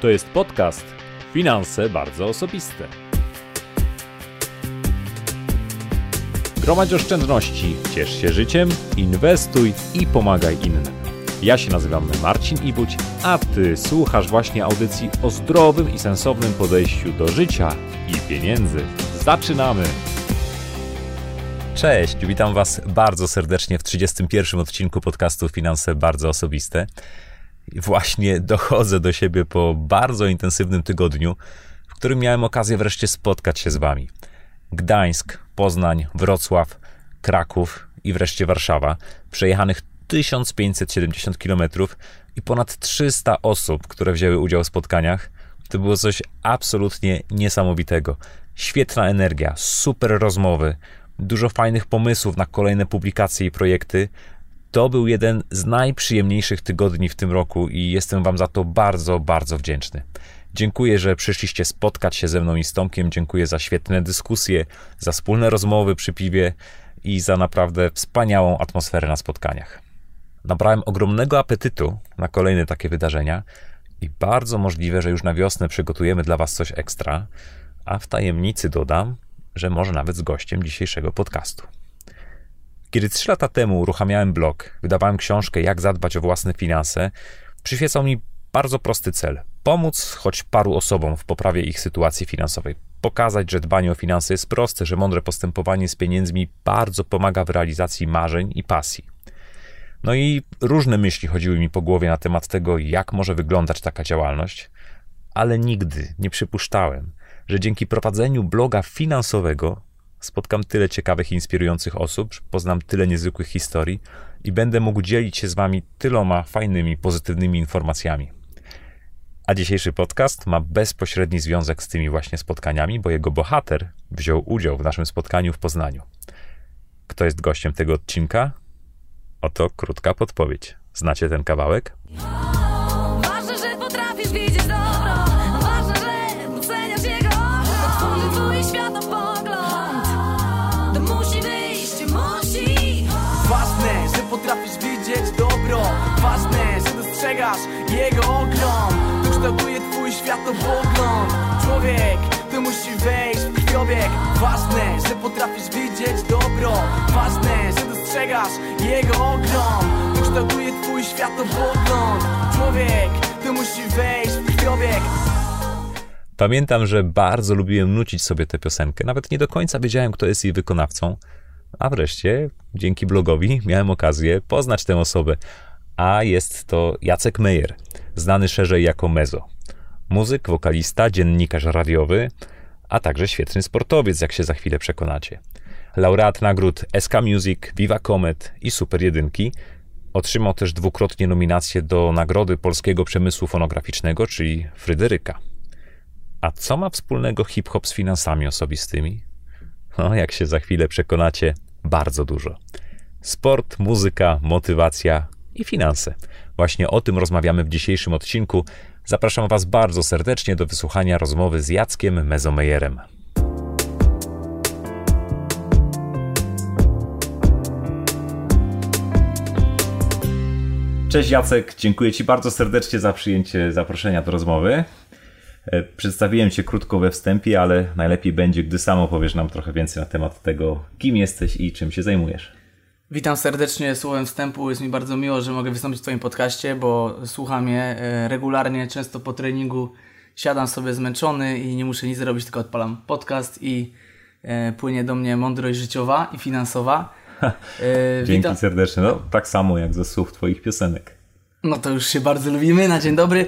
To jest podcast Finanse bardzo osobiste. Gromadź oszczędności, ciesz się życiem, inwestuj i pomagaj innym. Ja się nazywam Marcin Ibuć, a Ty słuchasz właśnie audycji o zdrowym i sensownym podejściu do życia i pieniędzy. Zaczynamy! Cześć, witam Was bardzo serdecznie w 31 odcinku podcastu Finanse Bardzo Osobiste. Właśnie dochodzę do siebie po bardzo intensywnym tygodniu, w którym miałem okazję wreszcie spotkać się z Wami. Gdańsk, Poznań, Wrocław, Kraków i wreszcie Warszawa, przejechanych 1570 km i ponad 300 osób, które wzięły udział w spotkaniach. To było coś absolutnie niesamowitego. Świetna energia, super rozmowy, dużo fajnych pomysłów na kolejne publikacje i projekty. To był jeden z najprzyjemniejszych tygodni w tym roku i jestem Wam za to bardzo, bardzo wdzięczny. Dziękuję, że przyszliście spotkać się ze mną i z Tomkiem. Dziękuję za świetne dyskusje, za wspólne rozmowy przy piwie i za naprawdę wspaniałą atmosferę na spotkaniach. Nabrałem ogromnego apetytu na kolejne takie wydarzenia i bardzo możliwe, że już na wiosnę przygotujemy dla Was coś ekstra, a w tajemnicy dodam, że może nawet z gościem dzisiejszego podcastu. Kiedy trzy lata temu uruchamiałem blog, wydawałem książkę Jak zadbać o własne finanse, przyświecał mi bardzo prosty cel: pomóc choć paru osobom w poprawie ich sytuacji finansowej. Pokazać, że dbanie o finanse jest proste, że mądre postępowanie z pieniędzmi bardzo pomaga w realizacji marzeń i pasji. No i różne myśli chodziły mi po głowie na temat tego, jak może wyglądać taka działalność, ale nigdy nie przypuszczałem, że dzięki prowadzeniu bloga finansowego spotkam tyle ciekawych inspirujących osób, poznam tyle niezwykłych historii i będę mógł dzielić się z Wami tyloma fajnymi, pozytywnymi informacjami. A dzisiejszy podcast ma bezpośredni związek z tymi właśnie spotkaniami, bo jego bohater wziął udział w naszym spotkaniu w Poznaniu. Kto jest gościem tego odcinka? Oto krótka podpowiedź. Znacie ten kawałek? Jego To kształtuje twój światopogląd Człowiek, to musi wejść w krwiobieg Ważne, że potrafisz widzieć dobro Ważne, że dostrzegasz jego To kształtuje twój światopogląd Człowiek, to musi wejść w krwiobieg Pamiętam, że bardzo lubiłem nucić sobie tę piosenkę. Nawet nie do końca wiedziałem, kto jest jej wykonawcą. A wreszcie, dzięki blogowi, miałem okazję poznać tę osobę. A jest to Jacek Meyer, znany szerzej jako Mezo. Muzyk, wokalista, dziennikarz radiowy, a także świetny sportowiec, jak się za chwilę przekonacie. Laureat nagród SK Music, Viva Comet i Super Jedynki. Otrzymał też dwukrotnie nominację do Nagrody Polskiego Przemysłu Fonograficznego, czyli Fryderyka. A co ma wspólnego hip-hop z finansami osobistymi? No, jak się za chwilę przekonacie, bardzo dużo. Sport, muzyka, motywacja i finanse. Właśnie o tym rozmawiamy w dzisiejszym odcinku. Zapraszam Was bardzo serdecznie do wysłuchania rozmowy z Jackiem Mezomejerem. Cześć Jacek, dziękuję Ci bardzo serdecznie za przyjęcie zaproszenia do rozmowy. E, Przedstawiłem Cię krótko we wstępie, ale najlepiej będzie, gdy sam opowiesz nam trochę więcej na temat tego, kim jesteś i czym się zajmujesz. Witam serdecznie słowem wstępu. Jest mi bardzo miło, że mogę wystąpić w Twoim podcaście, bo słucham je e, regularnie, często po treningu. Siadam sobie zmęczony i nie muszę nic zrobić, tylko odpalam podcast i e, płynie do mnie mądrość życiowa i finansowa. E, Dzięki witam- serdecznie. No, tak samo jak ze słów Twoich piosenek. No to już się bardzo lubimy. Na dzień dobry.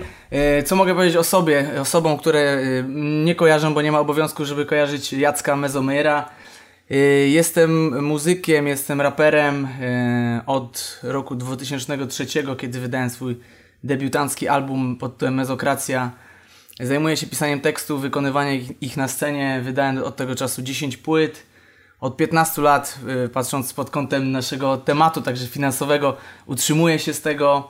Co mogę powiedzieć o sobie? Osobom, które nie kojarzą, bo nie ma obowiązku, żeby kojarzyć Jacka Mezomera. E, Jestem muzykiem, jestem raperem e, od roku 2003, kiedy wydałem swój debiutancki album pod tytułem Mezokracja. Zajmuję się pisaniem tekstów, wykonywaniem ich- ich na scenie. Wydałem od tego czasu 10 płyt. Od 15 lat, y, patrząc pod kątem naszego tematu, także finansowego, utrzymuję się z tego.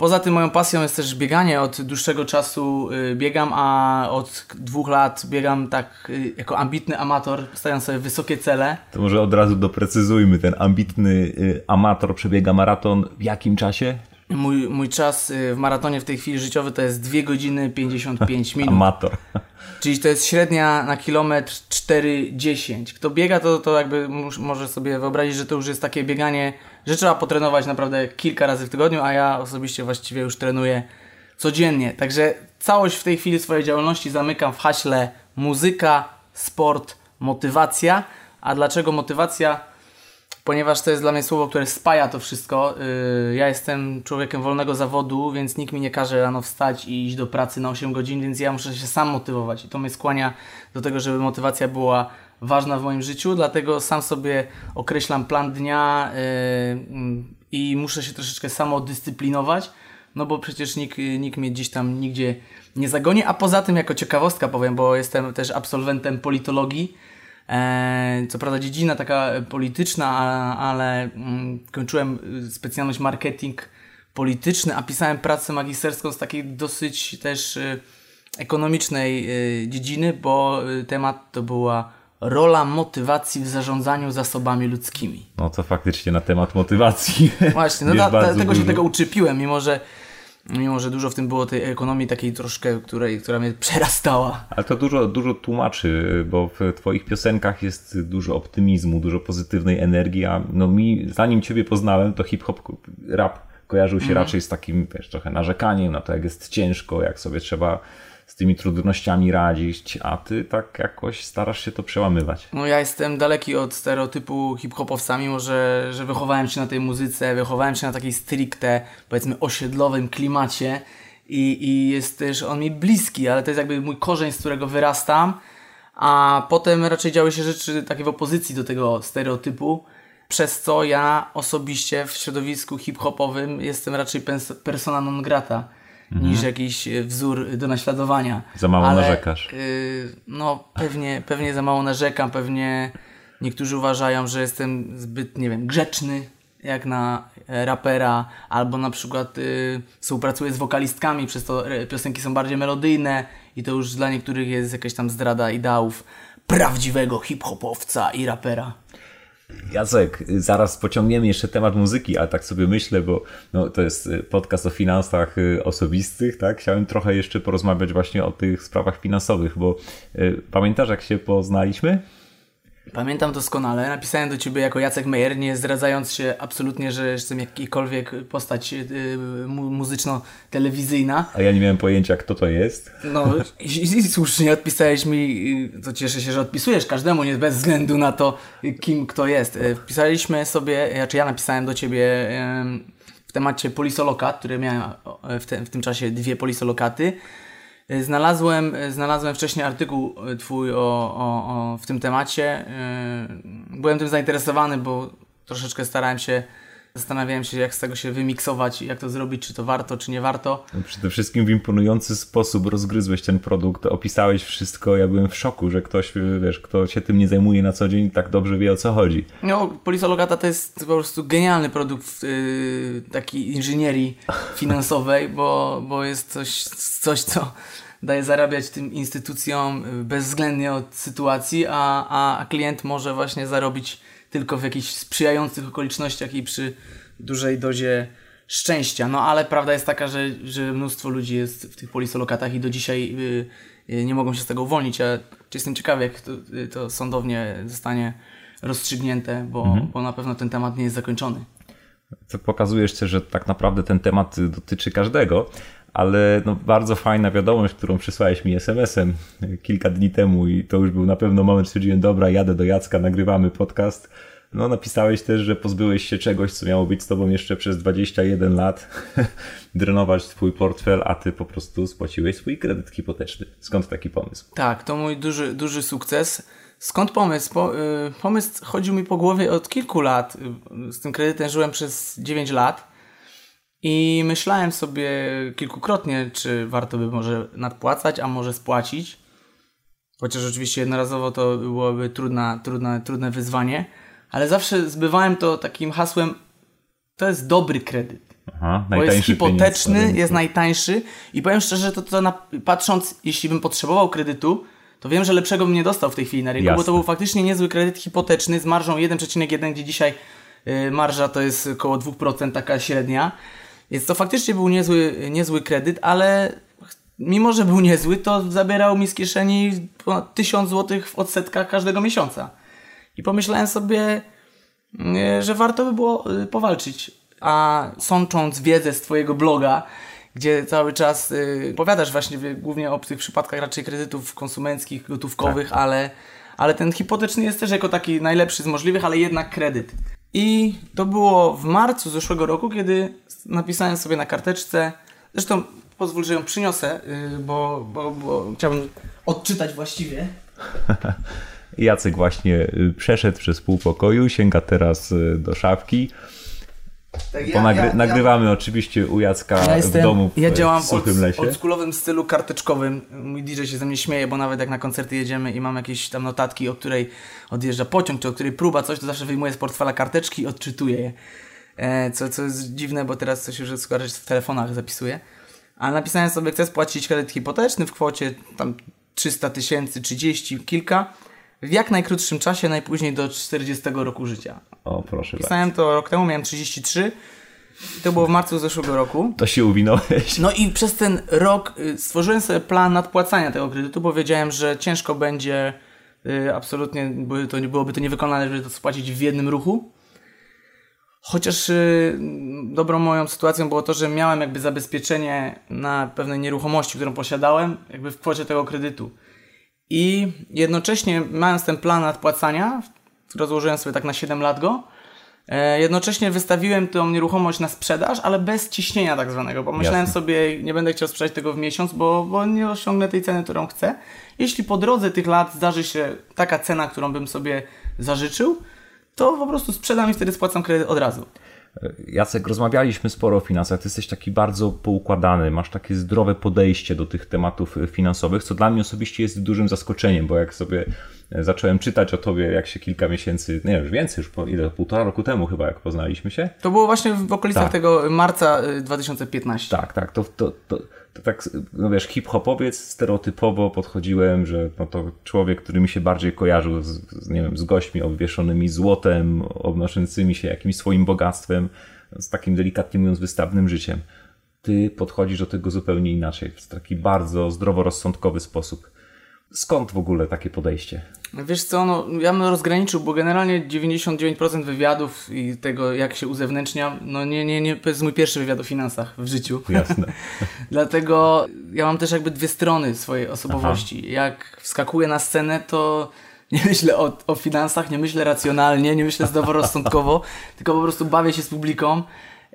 Poza tym moją pasją jest też bieganie. Od dłuższego czasu y, biegam, a od dwóch lat biegam tak y, jako ambitny amator, stawiam sobie wysokie cele. To może od razu doprecyzujmy. Ten ambitny y, amator przebiega maraton w jakim czasie? Mój, mój czas y, w maratonie w tej chwili życiowy to jest 2 godziny 55 minut. Amator. Czyli to jest średnia na kilometr 4,10. Kto biega, to, to jakby może sobie wyobrazić, że to już jest takie bieganie, że trzeba potrenować naprawdę kilka razy w tygodniu, a ja osobiście właściwie już trenuję codziennie. Także całość w tej chwili swojej działalności zamykam w haśle muzyka, sport, motywacja. A dlaczego motywacja? Ponieważ to jest dla mnie słowo, które spaja to wszystko. Yy, ja jestem człowiekiem wolnego zawodu, więc nikt mi nie każe rano wstać i iść do pracy na 8 godzin, więc ja muszę się sam motywować. I to mnie skłania do tego, żeby motywacja była ważna w moim życiu, dlatego sam sobie określam plan dnia yy, i muszę się troszeczkę samodyscyplinować, no bo przecież nikt, nikt mnie gdzieś tam nigdzie nie zagoni. A poza tym, jako ciekawostka powiem, bo jestem też absolwentem politologii. E, co prawda dziedzina taka polityczna, ale mm, kończyłem y, specjalność marketing polityczny, a pisałem pracę magisterską z takiej dosyć też y, ekonomicznej y, dziedziny, bo temat to była rola motywacji w zarządzaniu zasobami ludzkimi. No to faktycznie na temat motywacji. Właśnie, no da, da, tego się dużo. tego uczepiłem, mimo że, mimo że dużo w tym było tej ekonomii takiej troszkę, której, która mnie przerastała. Ale to dużo, dużo tłumaczy, bo w twoich piosenkach jest dużo optymizmu, dużo pozytywnej energii, a no mi, zanim ciebie poznałem, to hip-hop, rap kojarzył się Mhm. raczej z takim, wiesz, trochę narzekaniem na to, jak jest ciężko, jak sobie trzeba z tymi trudnościami radzić, a ty tak jakoś starasz się to przełamywać. No ja jestem daleki od stereotypu hip-hopowca, mimo że, że wychowałem się na tej muzyce, wychowałem się na takiej stricte, powiedzmy, osiedlowym klimacie i, i jest też on mi bliski, ale to jest jakby mój korzeń, z którego wyrastam, a potem raczej działy się rzeczy takie w opozycji do tego stereotypu, przez co ja osobiście w środowisku hip-hopowym jestem raczej pers- persona non grata. Niż jakiś e, wzór do naśladowania. Za mało narzekasz. Yy, no, pewnie, pewnie za mało narzekam, pewnie niektórzy uważają, że jestem zbyt, nie wiem, grzeczny, jak na e, rapera, albo na przykład yy, współpracuję z wokalistkami, przez to piosenki są bardziej melodyjne i to już dla niektórych jest jakaś tam zdrada ideałów prawdziwego hip-hopowca i rapera. Jacek, zaraz pociągniemy jeszcze temat muzyki, ale tak sobie myślę, bo no, to jest y, podcast o finansach y, osobistych, tak? Chciałem trochę jeszcze porozmawiać właśnie o tych sprawach finansowych, bo y, pamiętasz jak się poznaliśmy? Pamiętam doskonale, napisałem do ciebie jako Jacek Meyer, nie zdradzając się absolutnie, że jestem jakikolwiek postać yy, mu- muzyczno-telewizyjna. A ja nie miałem pojęcia kto to jest. No i, i słusznie odpisałeś mi, y, to cieszę się, że odpisujesz każdemu, nie bez względu na to, y, kim kto jest. Y, Wpisaliśmy sobie, znaczy ja napisałem do ciebie w temacie polisolokat, który miałem w, te, w tym czasie dwie polisolokaty. Y, Znalazłem, y, znalazłem wcześniej artykuł y, twój o, o, o, w tym temacie. Byłem tym zainteresowany, bo troszeczkę starałem się, zastanawiałem się, jak z tego się wymiksować, jak to zrobić, czy to warto, czy nie warto. Przede wszystkim w imponujący sposób rozgryzłeś ten produkt, opisałeś wszystko. Ja byłem w szoku, że ktoś, wiesz, kto się tym nie zajmuje na co dzień, tak dobrze wie o co chodzi. No, Polisologata to jest po prostu genialny produkt yy, takiej inżynierii finansowej, bo, bo jest coś, coś, co daje zarabiać tym instytucjom bezwzględnie od sytuacji, a, a, a klient może właśnie zarobić tylko w jakichś sprzyjających okolicznościach i przy dużej dozie szczęścia. No ale prawda jest taka, że, że mnóstwo ludzi jest w tych polisolokatach i do dzisiaj y, y, nie mogą się z tego uwolnić. Ja jestem ciekawy, jak to, y, to sądownie zostanie rozstrzygnięte, bo, bo na pewno ten temat nie jest zakończony. To pokazuje jeszcze, że tak naprawdę ten temat dotyczy każdego, ale no, bardzo fajna wiadomość, którą przysłałeś mi SMS-em kilka dni temu i to już był na pewno moment, stwierdziłem, dobra, jadę do Jacka, nagrywamy podcast. No napisałeś też, że pozbyłeś się czegoś, co miało być z tobą jeszcze przez 21 lat, drenować twój portfel, a ty po prostu spłaciłeś swój kredyt hipoteczny. Skąd taki pomysł? Tak, to mój duży, duży sukces. Skąd pomysł? Po, y, pomysł chodził mi po głowie od kilku lat. Y, Z tym kredytem żyłem przez 9 lat i myślałem sobie kilkukrotnie, czy warto by może nadpłacać, a może spłacić. Chociaż oczywiście jednorazowo to byłoby trudna, trudna, trudne wyzwanie, ale zawsze zbywałem to takim hasłem: to jest dobry kredyt. Aha, Bo jest hipoteczny, jest najtańszy i powiem szczerze, to, to na, patrząc, jeśli bym potrzebował kredytu, to wiem, że lepszego bym nie dostał w tej chwili na rynku, bo Jasne. to był faktycznie niezły kredyt hipoteczny z marżą 1,1, gdzie dzisiaj y, marża to jest około 2%, taka średnia. Więc to faktycznie był niezły, niezły kredyt, ale mimo, że był niezły, to zabierał mi z kieszeni ponad 1000 zł w odsetkach każdego miesiąca. I pomyślałem sobie, y, że warto by było y, powalczyć. A sącząc wiedzę z Twojego bloga, gdzie cały czas y, powiadasz właśnie głównie o tych przypadkach raczej kredytów konsumenckich, gotówkowych, ale, ale ten hipoteczny jest też jako taki najlepszy z możliwych, ale jednak kredyt. I to było w marcu zeszłego roku, kiedy napisałem sobie na karteczce, zresztą pozwól, że ją przyniosę, y, bo, bo, bo chciałbym odczytać właściwie. Jacek właśnie y, przeszedł przez pół pokoju, sięga teraz y, do szafki. Tak, Bo nagry- nagrywamy oczywiście u Jacka Ja, jestem, w domu w, ja działam w suchym old, lesie. oldschoolowym stylu karteczkowym. Mój DJ się ze mnie śmieje, bo nawet jak na koncerty jedziemy i mam jakieś tam notatki, o której odjeżdża pociąg, czy o której próba coś, to zawsze wyjmuję z portfela karteczki i odczytuję je. E, co, co jest dziwne, bo teraz coś już skoro w telefonach zapisuję. Ale napisałem sobie, chcę spłacić kredyt hipoteczny w kwocie tam 300 tysięcy, 30, kilka, w jak najkrótszym czasie, najpóźniej do 40 roku życia. O, proszę bardzo. Pisałem to rok temu, miałem 33 i to było w marcu zeszłego roku. To się uwinąłeś. No i przez ten rok y, stworzyłem sobie plan nadpłacania tego kredytu, bo wiedziałem, że ciężko będzie, y, absolutnie by to, byłoby to niewykonalne, żeby to spłacić w jednym ruchu. Chociaż y, dobrą moją sytuacją było to, że miałem jakby zabezpieczenie na pewnej nieruchomości, którą posiadałem, jakby w kwocie tego kredytu. I jednocześnie mając ten plan nadpłacania, rozłożyłem sobie tak na 7 lat go, E, Jednocześnie wystawiłem tą nieruchomość na sprzedaż, ale bez ciśnienia tak zwanego, bo myślałem Jasne. sobie, nie będę chciał sprzedać tego w miesiąc, bo, bo nie osiągnę tej ceny, którą chcę. Jeśli po drodze tych lat zdarzy się taka cena, którą bym sobie zażyczył, to po prostu sprzedam i wtedy spłacam kredyt od razu. Jacek, rozmawialiśmy sporo o finansach. Ty jesteś taki bardzo poukładany, masz takie zdrowe podejście do tych tematów finansowych, co dla mnie osobiście jest dużym zaskoczeniem, bo jak sobie zacząłem czytać o tobie, jak się kilka miesięcy, nie wiem, już więcej, już po, ile, półtora roku temu chyba, jak poznaliśmy się. To było właśnie w okolicach Tak. tego marca y, 2015. Tak, tak, to, to, to, to tak, no wiesz, hip-hopowiec, stereotypowo podchodziłem, że no to człowiek, który mi się bardziej kojarzył z, z, nie wiem, z gośćmi obwieszonymi złotem, obnoszącymi się jakimś swoim bogactwem, z takim delikatnie mówiąc wystawnym życiem. Ty podchodzisz do tego zupełnie inaczej, w taki bardzo zdroworozsądkowy sposób. Skąd w ogóle takie podejście? Wiesz co, no, ja bym rozgraniczył, bo generalnie 99% wywiadów i tego, jak się uzewnętrzniam, no nie, nie, nie, to jest mój pierwszy wywiad o finansach w życiu. Jasne. Dlatego ja mam też jakby dwie strony swojej osobowości. Jak wskakuję na scenę, to nie myślę o, o finansach, nie myślę racjonalnie, nie myślę zdroworozsądkowo, tylko po prostu bawię się z publiką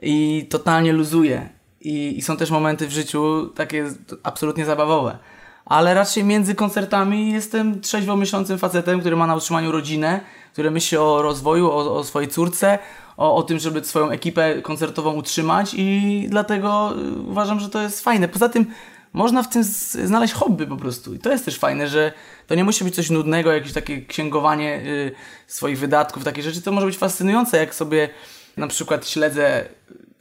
i totalnie luzuję. I, I są też momenty w życiu takie absolutnie zabawowe. Ale raczej między koncertami jestem trzeźwo myślącym facetem, który ma na utrzymaniu rodzinę, który myśli o rozwoju, o, o swojej córce, o, o tym, żeby swoją ekipę koncertową utrzymać i dlatego y, uważam, że to jest fajne. Poza tym można w tym znaleźć hobby po prostu i to jest też fajne, że to nie musi być coś nudnego, jakieś takie księgowanie y, swoich wydatków, takie rzeczy. To może być fascynujące, jak sobie na przykład śledzę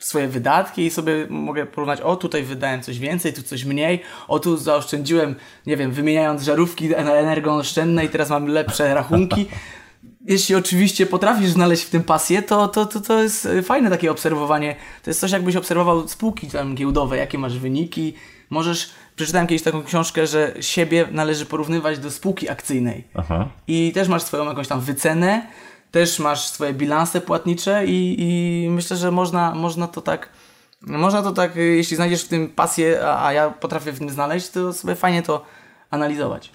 swoje wydatki i sobie mogę porównać, o tutaj wydałem coś więcej, tu coś mniej, o tu zaoszczędziłem, nie wiem, wymieniając żarówki na energooszczędne i teraz mam lepsze rachunki. Jeśli oczywiście potrafisz znaleźć w tym pasję, to, to, to, to jest y, fajne takie obserwowanie. To jest coś, jakbyś obserwował spółki tam giełdowe, jakie masz wyniki. Możesz, przeczytałem kiedyś taką książkę, że siebie należy porównywać do spółki akcyjnej. Aha. I też masz swoją jakąś tam wycenę, też masz swoje bilanse płatnicze i, i myślę, że można, można to tak, można to tak, y, jeśli znajdziesz w tym pasję, a, a ja potrafię w tym znaleźć, to sobie fajnie to analizować.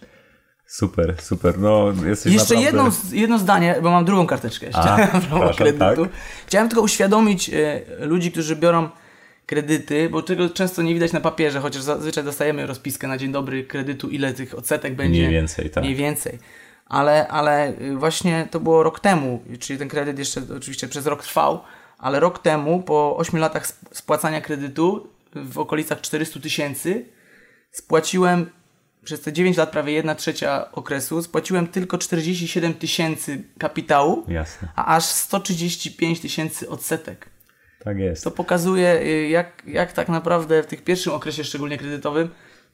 Super, super. No, jesteś Jeszcze naprawdę... jedno, jedno zdanie, bo mam drugą karteczkę jeszcze A, przepraszam, kredytu. tak. Chciałem tylko uświadomić e, ludzi, którzy biorą kredyty, bo tego często nie widać na papierze, chociaż zazwyczaj dostajemy rozpiskę na dzień dobry kredytu, ile tych odsetek będzie. Mniej więcej, tak. Mniej więcej. Ale, ale y, właśnie to było rok temu, czyli ten kredyt jeszcze oczywiście przez rok trwał, ale rok temu, po 8 latach sp- spłacania kredytu w okolicach 400 tysięcy, spłaciłem przez te 9 lat, prawie 1 trzecia okresu, spłaciłem tylko 47 tysięcy kapitału, Jasne. a aż 135 tysięcy odsetek. Tak jest. To pokazuje, y, jak, jak tak naprawdę w tych pierwszym okresie, szczególnie kredytowym,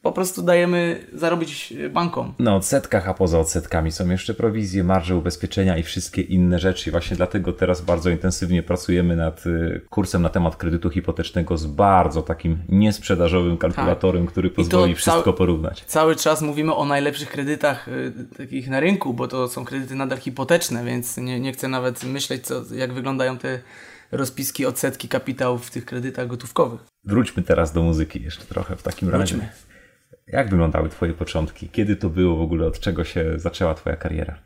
po prostu dajemy zarobić bankom. Na odsetkach, a poza odsetkami są jeszcze prowizje, marże ubezpieczenia i wszystkie inne rzeczy. I właśnie dlatego teraz bardzo intensywnie pracujemy nad y, kursem na temat kredytu hipotecznego z bardzo takim niesprzedażowym kalkulatorem, który pozwoli wszystko porównać. Cały czas mówimy o najlepszych kredytach y, takich na rynku, bo to są kredyty nadal hipoteczne, więc nie, nie chcę nawet myśleć, co, jak wyglądają te rozpiski, odsetki kapitałów w tych kredytach gotówkowych. Wróćmy teraz do muzyki jeszcze trochę w takim razie. Jak wyglądały Twoje początki? Kiedy to było w ogóle? Od czego się zaczęła Twoja kariera?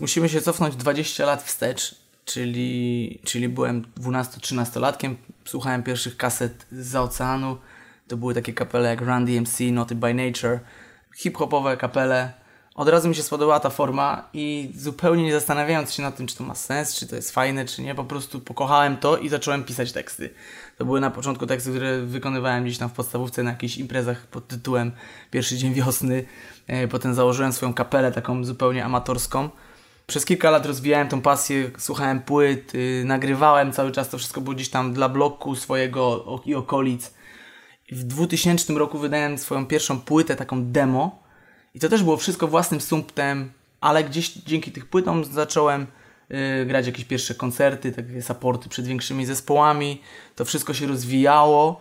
Musimy się cofnąć 20 lat wstecz, czyli, czyli byłem 12-13-latkiem, słuchałem pierwszych kaset z oceanu. To były takie kapele jak Run DMC, Naughty by Nature, hip-hopowe kapele. Od razu mi się spodobała ta forma i zupełnie nie zastanawiając się nad tym, czy to ma sens, czy to jest fajne, czy nie, po prostu pokochałem to i zacząłem pisać teksty. To były na początku teksty, które wykonywałem gdzieś tam w podstawówce na jakichś imprezach pod tytułem Pierwszy dzień wiosny. E, Potem założyłem swoją kapelę taką zupełnie amatorską. Przez kilka lat rozwijałem tą pasję, słuchałem płyt, y, nagrywałem cały czas, to wszystko było gdzieś tam dla bloku swojego i okolic. W 2000 roku wydałem swoją pierwszą płytę, taką demo. I to też było wszystko własnym sumptem, ale gdzieś dzięki tych płytom zacząłem y, grać jakieś pierwsze koncerty, takie supporty przed większymi zespołami. To wszystko się rozwijało.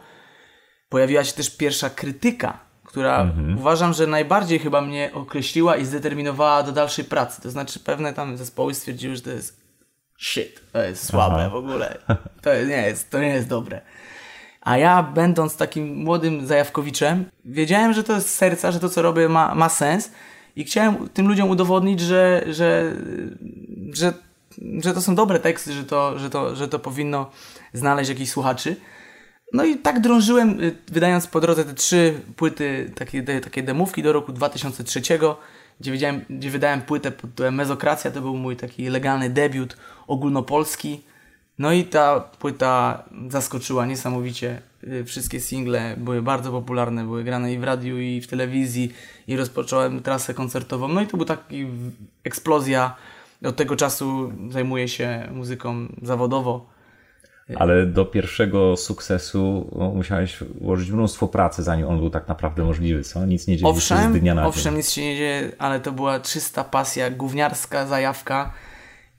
Pojawiła się też pierwsza krytyka, która uważam, że najbardziej chyba mnie określiła i zdeterminowała do dalszej pracy. To znaczy pewne tam zespoły stwierdziły, że to jest shit, to jest słabe Aha. w ogóle. To nie jest, to nie jest dobre. A ja, będąc takim młodym zajawkowiczem, wiedziałem, że to jest z serca, że to, co robię, ma, ma sens i chciałem tym ludziom udowodnić, że, że, że, że to są dobre teksty, że to, że, to, że to powinno znaleźć jakichś słuchaczy. No i tak drążyłem, y, wydając po drodze te trzy płyty, takie, takie demówki do roku 2003, gdzie, gdzie wydałem płytę pod tytułem Mezokracja, to był mój taki legalny debiut ogólnopolski. No i ta płyta zaskoczyła niesamowicie. Y, Wszystkie single były bardzo popularne, były grane i w radiu, i w telewizji, i rozpocząłem trasę koncertową. No i to był taki eksplozja. Od tego czasu zajmuję się muzyką zawodowo. Ale do pierwszego sukcesu no, musiałeś włożyć mnóstwo pracy, zanim on był tak naprawdę możliwy, co? Nic nie dzieje się z Owszem, dnia na dzień. owszem, nic się nie dzieje, ale to była czysta pasja, gówniarska zajawka.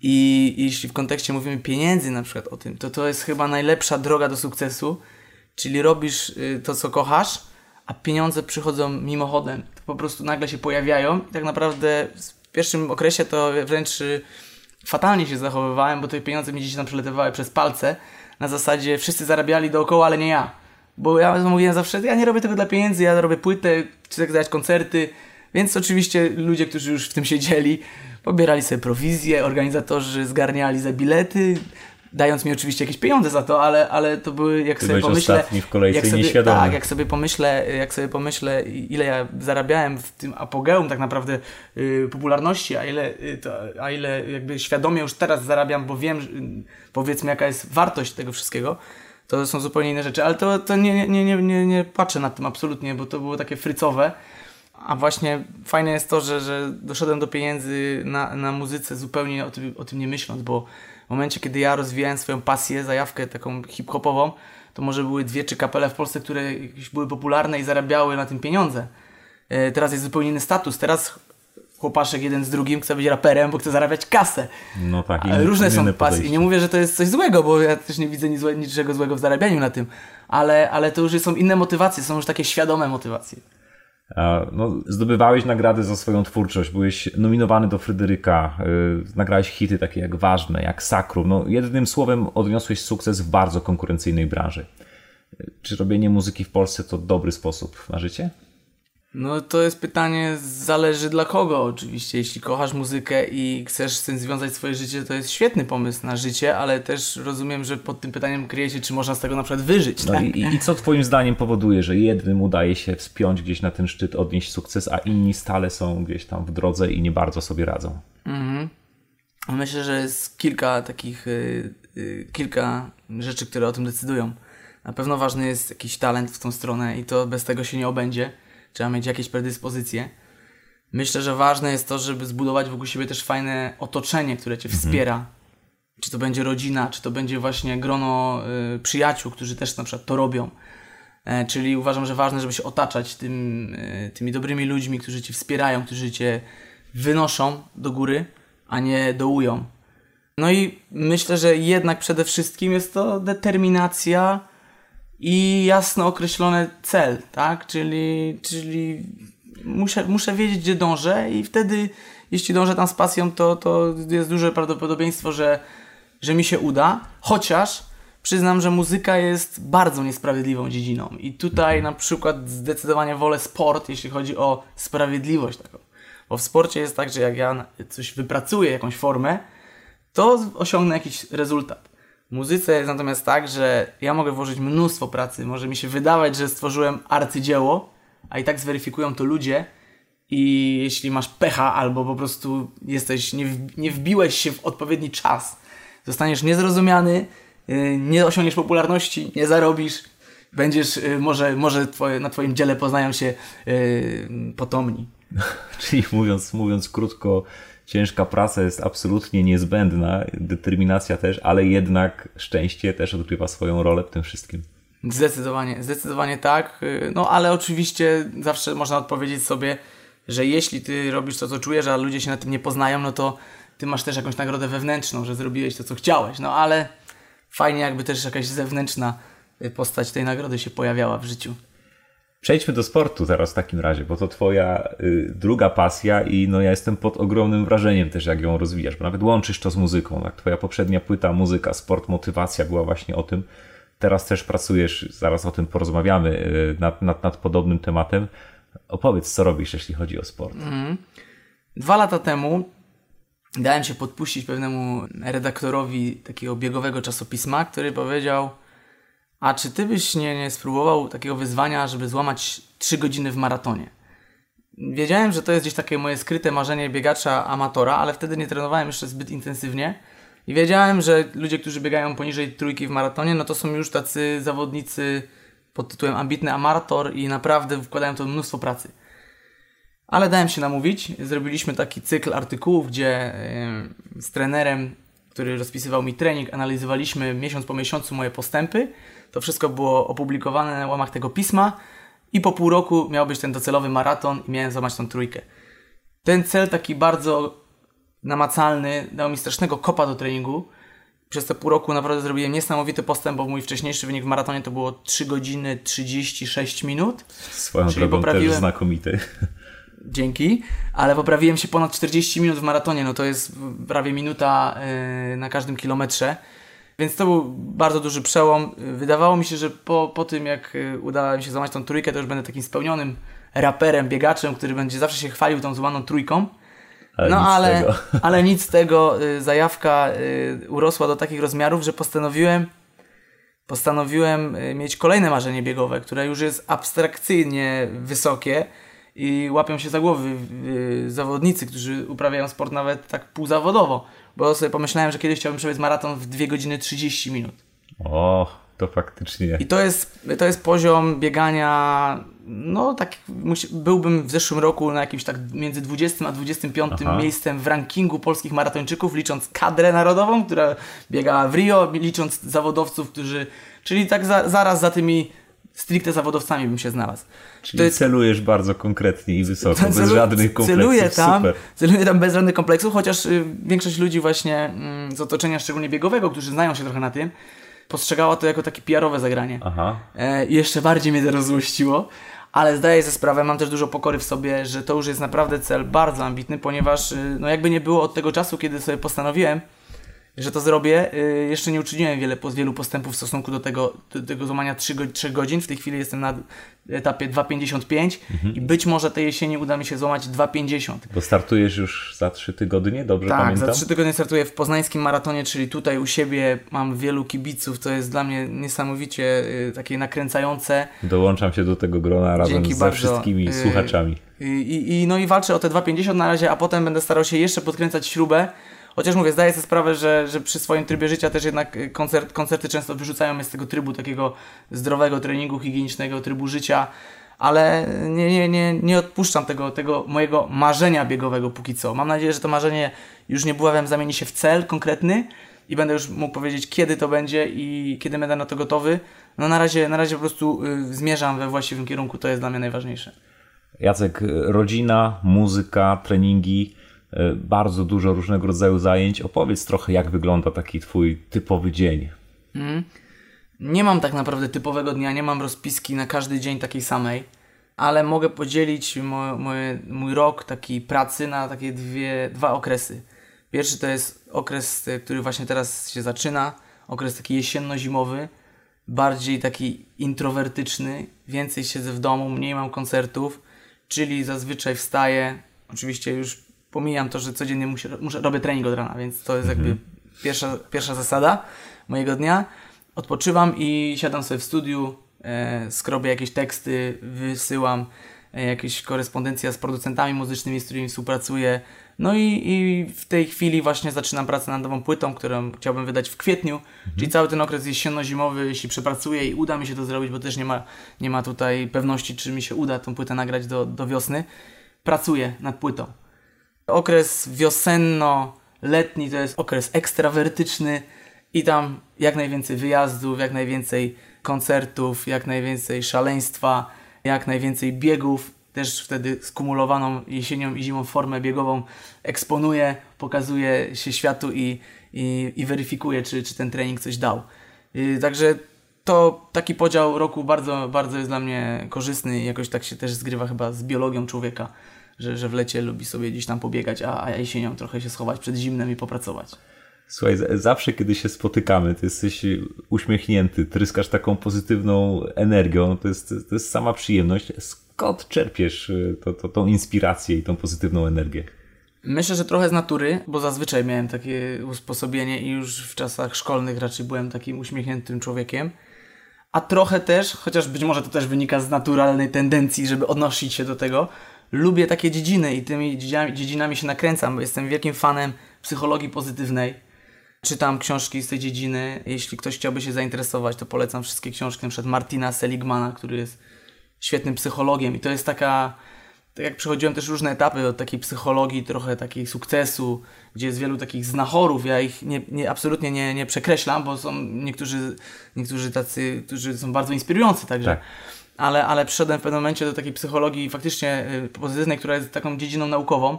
I jeśli w kontekście mówimy pieniędzy na przykład o tym, to to jest chyba najlepsza droga do sukcesu, czyli robisz y, to, co kochasz, a pieniądze przychodzą mimochodem. To po prostu nagle się pojawiają i tak naprawdę w pierwszym okresie to wręcz y, fatalnie się zachowywałem, bo te pieniądze mi gdzieś tam przeletywały przez palce. Na zasadzie wszyscy zarabiali dookoła, ale nie ja. Bo ja mówiłem zawsze, ja nie robię tego dla pieniędzy, ja robię płytę, chcę grać koncerty. Więc oczywiście ludzie, którzy już w tym siedzieli, pobierali sobie prowizje, organizatorzy zgarniali za bilety, dając mi oczywiście jakieś pieniądze za to, ale, ale to były, jak Ty sobie pomyślę... w kolejce jak sobie, nieświadomy. Tak, jak sobie pomyślę, jak sobie pomyślę, ile ja zarabiałem w tym apogeum tak naprawdę y, popularności, a ile, y, to, a ile jakby świadomie już teraz zarabiam, bo wiem, że, y, powiedzmy, jaka jest wartość tego wszystkiego, to są zupełnie inne rzeczy, ale to, to nie, nie, nie, nie, nie patrzę nad tym absolutnie, bo to było takie frycowe. A właśnie fajne jest to, że, że doszedłem do pieniędzy na, na muzyce zupełnie o tym, o tym nie myśląc, bo w momencie, kiedy ja rozwijałem swoją pasję, zajawkę taką hip-hopową, to może były dwie czy kapele w Polsce, które były popularne i zarabiały na tym pieniądze. E, teraz jest zupełnie inny status. Teraz chłopaszek jeden z drugim chce być raperem, bo chce zarabiać kasę. No tak, Ale różne są pasje. I nie mówię, że to jest coś złego, bo ja też nie widzę nic niczego złego w zarabianiu na tym. Ale, ale to już są inne motywacje, są już takie świadome motywacje. No, zdobywałeś nagrady za swoją twórczość, byłeś nominowany do Fryderyka, yy, nagrałeś hity takie jak Ważne, jak Sakrum. No, jednym słowem odniosłeś sukces w bardzo konkurencyjnej branży. Yy, Czy robienie muzyki w Polsce to dobry sposób na życie? No to jest pytanie, zależy dla kogo oczywiście. Jeśli kochasz muzykę i chcesz z tym związać swoje życie, to jest świetny pomysł na życie, ale też rozumiem, że pod tym pytaniem kryje się, czy można z tego na przykład wyżyć. No tak? i, i co twoim zdaniem powoduje, że jednym udaje się wspiąć gdzieś na ten szczyt, odnieść sukces, a inni stale są gdzieś tam w drodze i nie bardzo sobie radzą? Myślę, że jest kilka takich, y, y, kilka rzeczy, które o tym decydują. Na pewno ważny jest jakiś talent w tą stronę i to bez tego się nie obędzie. Trzeba mieć jakieś predyspozycje. Myślę, że ważne jest to, żeby zbudować wokół siebie też fajne otoczenie, które cię wspiera. Czy to będzie rodzina, czy to będzie właśnie grono y, przyjaciół, którzy też na przykład to robią. E, czyli uważam, że ważne, żeby się otaczać tym, e, tymi dobrymi ludźmi, którzy cię wspierają, którzy cię wynoszą do góry, a nie dołują. No i myślę, że jednak przede wszystkim jest to determinacja i jasno określony cel, tak? Czyli, czyli muszę, muszę wiedzieć, gdzie dążę i wtedy, jeśli dążę tam z pasją, to, to jest duże prawdopodobieństwo, że, że mi się uda. Chociaż przyznam, że muzyka jest bardzo niesprawiedliwą dziedziną i tutaj na przykład zdecydowanie wolę sport, jeśli chodzi o sprawiedliwość taką. Bo w sporcie jest tak, że jak ja coś wypracuję, jakąś formę, to osiągnę jakiś rezultat. Muzyce jest natomiast tak, że ja mogę włożyć mnóstwo pracy, może mi się wydawać, że stworzyłem arcydzieło, a i tak zweryfikują to ludzie i jeśli masz pecha albo po prostu jesteś, nie, nie wbiłeś się w odpowiedni czas, zostaniesz niezrozumiany, yy, nie osiągniesz popularności, nie zarobisz, będziesz, yy, może, może twoje, na twoim dziele poznają się yy, potomni. Czyli mówiąc, mówiąc krótko, ciężka praca jest absolutnie niezbędna, determinacja też, ale jednak szczęście też odgrywa swoją rolę w tym wszystkim. Zdecydowanie, zdecydowanie tak. No ale oczywiście zawsze można odpowiedzieć sobie, że jeśli ty robisz to, co czujesz, a ludzie się na tym nie poznają, no to ty masz też jakąś nagrodę wewnętrzną, że zrobiłeś to, co chciałeś. No ale fajnie jakby też jakaś zewnętrzna postać tej nagrody się pojawiała w życiu. Przejdźmy do sportu teraz w takim razie, bo to twoja y, druga pasja i no ja jestem pod ogromnym wrażeniem też, jak ją rozwijasz, bo nawet łączysz to z muzyką. Tak? Twoja poprzednia płyta, muzyka, sport, motywacja była właśnie o tym. Teraz też pracujesz, zaraz o tym porozmawiamy, y, nad, nad, nad podobnym tematem. Opowiedz, co robisz, jeśli chodzi o sport. Mm. Dwa lata temu dałem się podpuścić pewnemu redaktorowi takiego biegowego czasopisma, który powiedział a czy ty byś nie, nie spróbował takiego wyzwania, żeby złamać 3 godziny w maratonie? Wiedziałem, że to jest gdzieś takie moje skryte marzenie biegacza amatora, ale wtedy nie trenowałem jeszcze zbyt intensywnie. I wiedziałem, że ludzie, którzy biegają poniżej trójki w maratonie, no to są już tacy zawodnicy pod tytułem ambitny amator i naprawdę wkładają to mnóstwo pracy. Ale dałem się namówić. Zrobiliśmy taki cykl artykułów, gdzie z trenerem, który rozpisywał mi trening, analizowaliśmy miesiąc po miesiącu moje postępy to wszystko było opublikowane na łamach tego pisma i po pół roku miał być ten docelowy maraton i miałem złamać tą trójkę. Ten cel taki bardzo namacalny dał mi strasznego kopa do treningu. Przez te pół roku naprawdę zrobiłem niesamowity postęp, bo mój wcześniejszy wynik w maratonie to było 3 godziny 36 minut. Swoją Czyli drogą poprawiłem... też znakomity. Dzięki, ale poprawiłem się ponad 40 minut w maratonie, no to jest prawie minuta yy, na każdym kilometrze. Więc to był bardzo duży przełom. Wydawało mi się, że po, po tym, jak y, udało mi się złamać tą trójkę, to już będę takim spełnionym raperem, biegaczem, który będzie zawsze się chwalił tą złamaną trójką. Ale no ale, ale nic z tego. Y, zajawka y, urosła do takich rozmiarów, że postanowiłem postanowiłem mieć kolejne marzenie biegowe, które już jest abstrakcyjnie wysokie i łapią się za głowy zawodnicy, którzy uprawiają sport nawet tak półzawodowo bo sobie pomyślałem, że kiedyś chciałbym przebiec maraton w 2 godziny 30 minut. O, to faktycznie. I to jest, to jest poziom biegania, no tak, byłbym w zeszłym roku na jakimś tak między 20 a 25 Aha. miejscem w rankingu polskich maratończyków, licząc kadrę narodową, która biegała w Rio, licząc zawodowców, którzy, czyli tak za, zaraz za tymi stricte zawodowcami bym się znalazł. Czyli jest... celujesz bardzo konkretnie i wysoko, Celu... bez żadnych kompleksów. Celuję tam, Super. celuję tam bez żadnych kompleksów, chociaż y, większość ludzi właśnie y, z otoczenia, szczególnie biegowego, którzy znają się trochę na tym, postrzegała to jako takie PR-owe zagranie. Aha. E, jeszcze bardziej mnie to rozłościło, ale zdaję sobie sprawę, mam też dużo pokory w sobie, że to już jest naprawdę cel bardzo ambitny, ponieważ y, no jakby nie było od tego czasu, kiedy sobie postanowiłem, że to zrobię. Y, jeszcze nie uczyniłem wiele, wielu postępów w stosunku do tego, do tego złamania 3, 3 godzin. W tej chwili jestem na etapie 2,55 mhm. i być może tej jesieni uda mi się złamać 2,50. Bo startujesz już za 3 tygodnie, dobrze tak, pamiętam? Tak, za 3 tygodnie startuję w poznańskim maratonie, czyli tutaj u siebie mam wielu kibiców. To jest dla mnie niesamowicie y, takie nakręcające. Dołączam się do tego grona razem Dzięki ze bardzo. wszystkimi y, słuchaczami. I, i, no i walczę o te 2,50 na razie, a potem będę starał się jeszcze podkręcać śrubę Chociaż mówię, zdaję sobie sprawę, że, że przy swoim trybie życia też jednak y, koncert, koncerty często wyrzucają mnie z tego trybu takiego zdrowego treningu, higienicznego trybu życia, ale nie, nie, nie, nie odpuszczam tego, tego mojego marzenia biegowego póki co. Mam nadzieję, że to marzenie już niebawem zamieni się w cel konkretny i będę już mógł powiedzieć, kiedy to będzie i kiedy będę na to gotowy, no na razie, na razie po prostu y, zmierzam we właściwym kierunku, to jest dla mnie najważniejsze. Jacek, rodzina, muzyka, treningi, y, bardzo dużo różnego rodzaju zajęć. Opowiedz trochę, jak wygląda taki twój typowy dzień. Nie mam tak naprawdę typowego dnia, nie mam rozpiski na każdy dzień takiej samej, ale mogę podzielić mo, moje, mój rok takiej pracy na takie dwie, dwa okresy. Pierwszy to jest okres, y, który właśnie teraz się zaczyna, okres taki jesienno-zimowy, bardziej taki introwertyczny, więcej siedzę w domu, mniej mam koncertów, czyli zazwyczaj wstaję, oczywiście już pomijam to, że codziennie muszę, muszę robię trening od rana, więc to jest jakby pierwsza, pierwsza zasada mojego dnia. Odpoczywam i siadam sobie w studiu, e, skrobię jakieś teksty, wysyłam e, jakieś korespondencja z producentami muzycznymi, z którymi współpracuję. No i, i w tej chwili właśnie zaczynam pracę nad nową płytą, którą chciałbym wydać w kwietniu. Czyli cały ten okres jesienno-zimowy, jeśli przepracuję i uda mi się to zrobić, bo też nie ma, nie ma tutaj pewności, czy mi się uda tą płytę nagrać do, do wiosny, pracuję nad płytą. Okres wiosenno-letni to jest okres ekstrawertyczny i tam jak najwięcej wyjazdów, jak najwięcej koncertów, jak najwięcej szaleństwa, jak najwięcej biegów. Też wtedy skumulowaną jesienią i zimą formę biegową eksponuję, pokazuję się światu i, i, i weryfikuję, czy, czy ten trening coś dał. Yy, także to taki podział roku bardzo, bardzo jest dla mnie korzystny i jakoś tak się też zgrywa chyba z biologią człowieka, że, że w lecie lubi sobie gdzieś tam pobiegać, a, a jesienią trochę się schować przed zimnem i popracować. Słuchaj, zawsze kiedy się spotykamy, ty jesteś uśmiechnięty, tryskasz taką pozytywną energią, to jest, to jest sama przyjemność. Skąd czerpiesz y, to, to, tą inspirację i tą pozytywną energię? Myślę, że trochę z natury, bo zazwyczaj miałem takie usposobienie i już w czasach szkolnych raczej byłem takim uśmiechniętym człowiekiem. A trochę też, chociaż być może to też wynika z naturalnej tendencji, żeby odnosić się do tego, lubię takie dziedziny i tymi dziedzinami, się nakręcam, bo jestem wielkim fanem psychologii pozytywnej. Czytam książki z tej dziedziny. Jeśli ktoś chciałby się zainteresować, to polecam wszystkie książki, przykład Martina Seligmana, który jest świetnym psychologiem i to jest taka, tak jak przechodziłem też różne etapy od takiej psychologii, trochę takiej sukcesu, gdzie jest wielu takich znachorów, ja ich nie, nie, absolutnie nie, nie przekreślam, bo są niektórzy, niektórzy tacy, którzy są bardzo inspirujący także. Tak. Ale, ale przyszedłem w pewnym momencie do takiej psychologii faktycznie y, pozytywnej, która jest taką dziedziną naukową.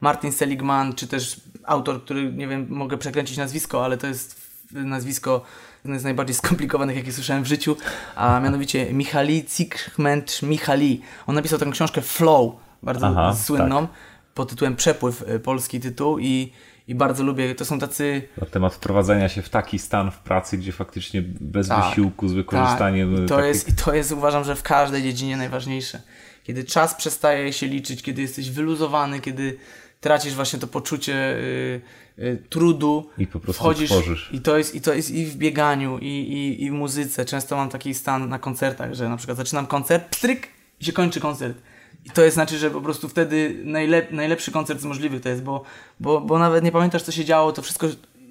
Martin Seligman, czy też autor, który, nie wiem, mogę przekręcić nazwisko, ale to jest nazwisko jedno z najbardziej skomplikowanych, jakie słyszałem w życiu, a mianowicie Michali Csikszentmihalyi. On napisał taką książkę Flow, bardzo Aha, słynną, pod tytułem Przepływ, y, polski tytuł i, i bardzo lubię, to są tacy... Na temat wprowadzenia się w taki stan w pracy, gdzie faktycznie bez Tak, wysiłku, z wykorzystaniem Tak. I to, takich- jest, I to jest, uważam, że w każdej dziedzinie najważniejsze. Kiedy czas przestaje się liczyć, kiedy jesteś wyluzowany, kiedy tracisz właśnie to poczucie y, y, trudu. I po prostu wchodzisz tworzysz. I to, jest, I to jest i w bieganiu, i, i, i w muzyce. Często mam taki stan na koncertach, że na przykład zaczynam koncert, pstryk i się kończy koncert. I to jest znaczy, że po prostu wtedy najlep, najlepszy koncert z możliwych to jest, bo, bo, bo nawet nie pamiętasz, co się działo, to wszystko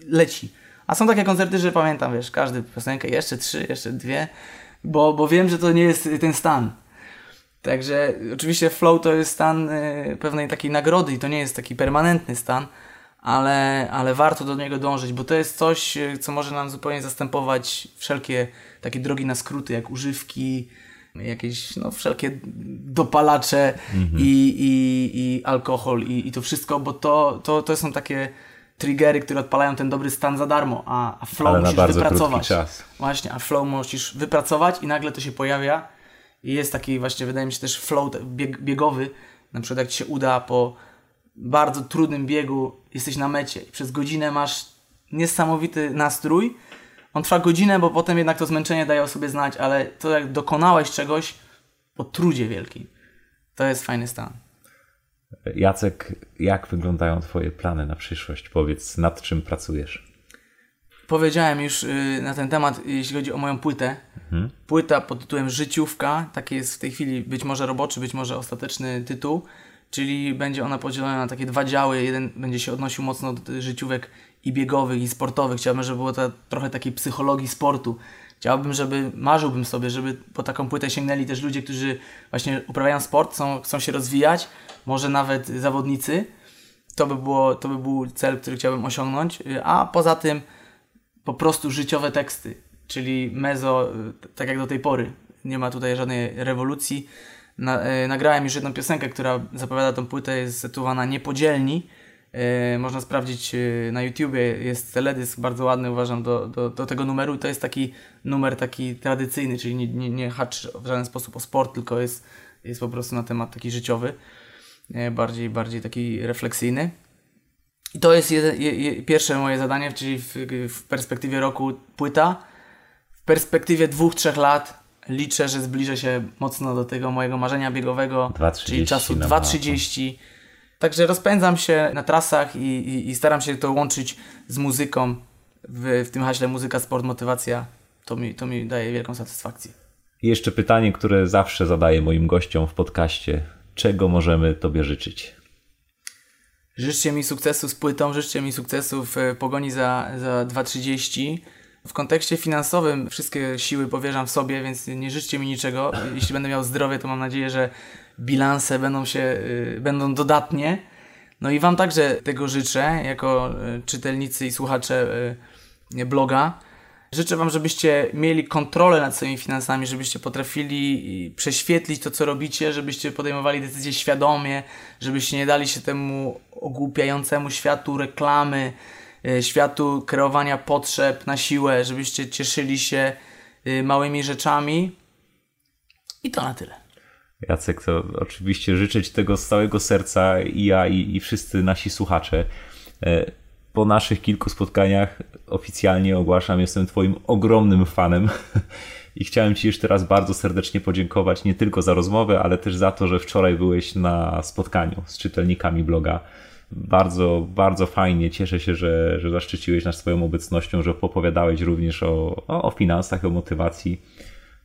leci. A są takie koncerty, że pamiętam, wiesz, każdy piosenkę, jeszcze trzy, jeszcze dwie, bo, bo wiem, że to nie jest ten stan. Także oczywiście flow to jest stan y, pewnej takiej nagrody i to nie jest taki permanentny stan, ale, ale warto do niego dążyć, bo to jest coś, y, co może nam zupełnie zastępować wszelkie takie drogi na skróty, jak używki, jakieś no, wszelkie dopalacze i, i, i alkohol i, i to wszystko, bo to, to, to są takie triggery, które odpalają ten dobry stan za darmo, a, a flow Ale musisz wypracować. czas. Właśnie, a flow musisz wypracować i nagle to się pojawia i jest taki właśnie, wydaje mi się też flow bieg, biegowy, na przykład jak Ci się uda po bardzo trudnym biegu, jesteś na mecie i przez godzinę masz niesamowity nastrój, on trwa godzinę, bo potem jednak to zmęczenie daje o sobie znać, ale to jak dokonałeś czegoś po trudzie wielkim, to jest fajny stan. Jacek, jak wyglądają Twoje plany na przyszłość? Powiedz, nad czym pracujesz? Powiedziałem już y, na ten temat, jeśli chodzi o moją płytę. Płyta pod tytułem Życiówka, taki jest w tej chwili być może roboczy, być może ostateczny tytuł, czyli będzie ona podzielona na takie dwa działy. Jeden będzie się odnosił mocno do życiówek i biegowych, i sportowych. Chciałbym, żeby było to trochę takiej psychologii sportu. Chciałbym, żeby, marzyłbym sobie, żeby po taką płytę sięgnęli też ludzie, którzy właśnie uprawiają sport, chcą, chcą się rozwijać, może nawet zawodnicy. To by, było, to by był cel, który chciałbym osiągnąć. A poza tym po prostu życiowe teksty. czyli mezo, tak jak do tej pory. Nie ma tutaj żadnej rewolucji. Na, y, nagrałem już jedną piosenkę, która zapowiada tą płytę, jest tytułowana Niepodzielni. Y, można sprawdzić y, na YouTubie, jest teledysk bardzo ładny uważam do, do, do tego numeru i to jest taki numer taki tradycyjny, czyli nie, nie, nie haczy w żaden sposób o sport, tylko jest, jest po prostu na temat taki życiowy, y, bardziej, bardziej taki refleksyjny. I to jest je, je, pierwsze moje zadanie, czyli w, w perspektywie roku płyta. W perspektywie dwóch, trzech lat liczę, że zbliżę się mocno do tego mojego marzenia biegowego, 2.30 czyli czasu na 2.30. Także rozpędzam się na trasach i, i, i staram się to łączyć z muzyką. W, w tym haśle muzyka, sport, motywacja. To mi, to mi daje wielką satysfakcję. I jeszcze pytanie, które zawsze zadaję moim gościom w podcaście. Czego możemy Tobie życzyć? Życzcie mi sukcesu z płytą, życzcie mi sukcesu w e, pogoni za, za 2.30. W kontekście finansowym wszystkie siły powierzam w sobie, więc nie życzcie mi niczego. Jeśli będę miał zdrowie, to mam nadzieję, że bilanse będą się, y, będą dodatnie. No i Wam także tego życzę, jako y, czytelnicy i słuchacze y, bloga. Życzę Wam, żebyście mieli kontrolę nad swoimi finansami, żebyście potrafili prześwietlić to, co robicie, żebyście podejmowali decyzje świadomie, żebyście nie dali się temu ogłupiającemu światu reklamy, światu kreowania potrzeb na siłę, żebyście cieszyli się małymi rzeczami. I to na tyle. Jacek, to oczywiście życzę Ci tego z całego serca i ja, i, i wszyscy nasi słuchacze. E, Po naszych kilku spotkaniach oficjalnie ogłaszam, jestem Twoim ogromnym fanem i chciałem Ci jeszcze raz bardzo serdecznie podziękować nie tylko za rozmowę, ale też za to, że wczoraj byłeś na spotkaniu z czytelnikami bloga. Bardzo, bardzo fajnie. Cieszę się, że, że zaszczyciłeś nas swoją obecnością, że opowiadałeś również o, o, o finansach, o motywacji.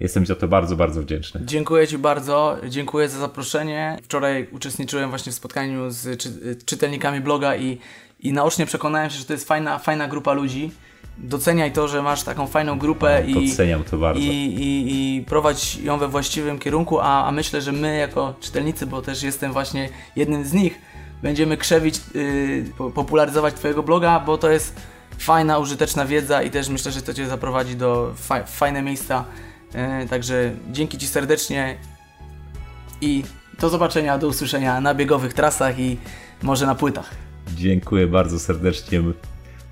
Jestem Ci za to bardzo, bardzo wdzięczny. Dziękuję Ci bardzo, dziękuję za zaproszenie. Wczoraj uczestniczyłem właśnie w spotkaniu z czy, czytelnikami bloga i, i naocznie przekonałem się, że to jest fajna, fajna grupa ludzi. Doceniaj to, że masz taką fajną grupę i, Doceniam to bardzo. i, i, i prowadź ją we właściwym kierunku, a, a myślę, że my jako czytelnicy, bo też jestem właśnie jednym z nich, będziemy krzewić, yy, po- popularyzować Twojego bloga, bo to jest fajna, użyteczna wiedza i też myślę, że to Cię zaprowadzi do fa- fajne miejsca. Yy, także dzięki Ci serdecznie i do zobaczenia, do usłyszenia na biegowych trasach i może na płytach. Dziękuję bardzo serdecznie.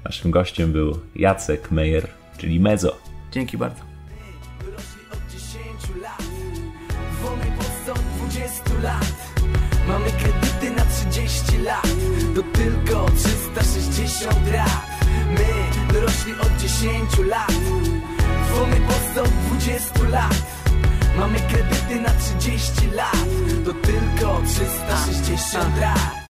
Naszym gościem był Jacek Meyer, czyli Mezo. Dzięki bardzo. Dorośli od 10 lat Wolny po 120 lat Mamy kredyty na 30 lat To tylko 360 rat My, dorośli od 10 lat Wolny po 120 lat. Mamy kredyty na 30 lat. To tylko 360 rat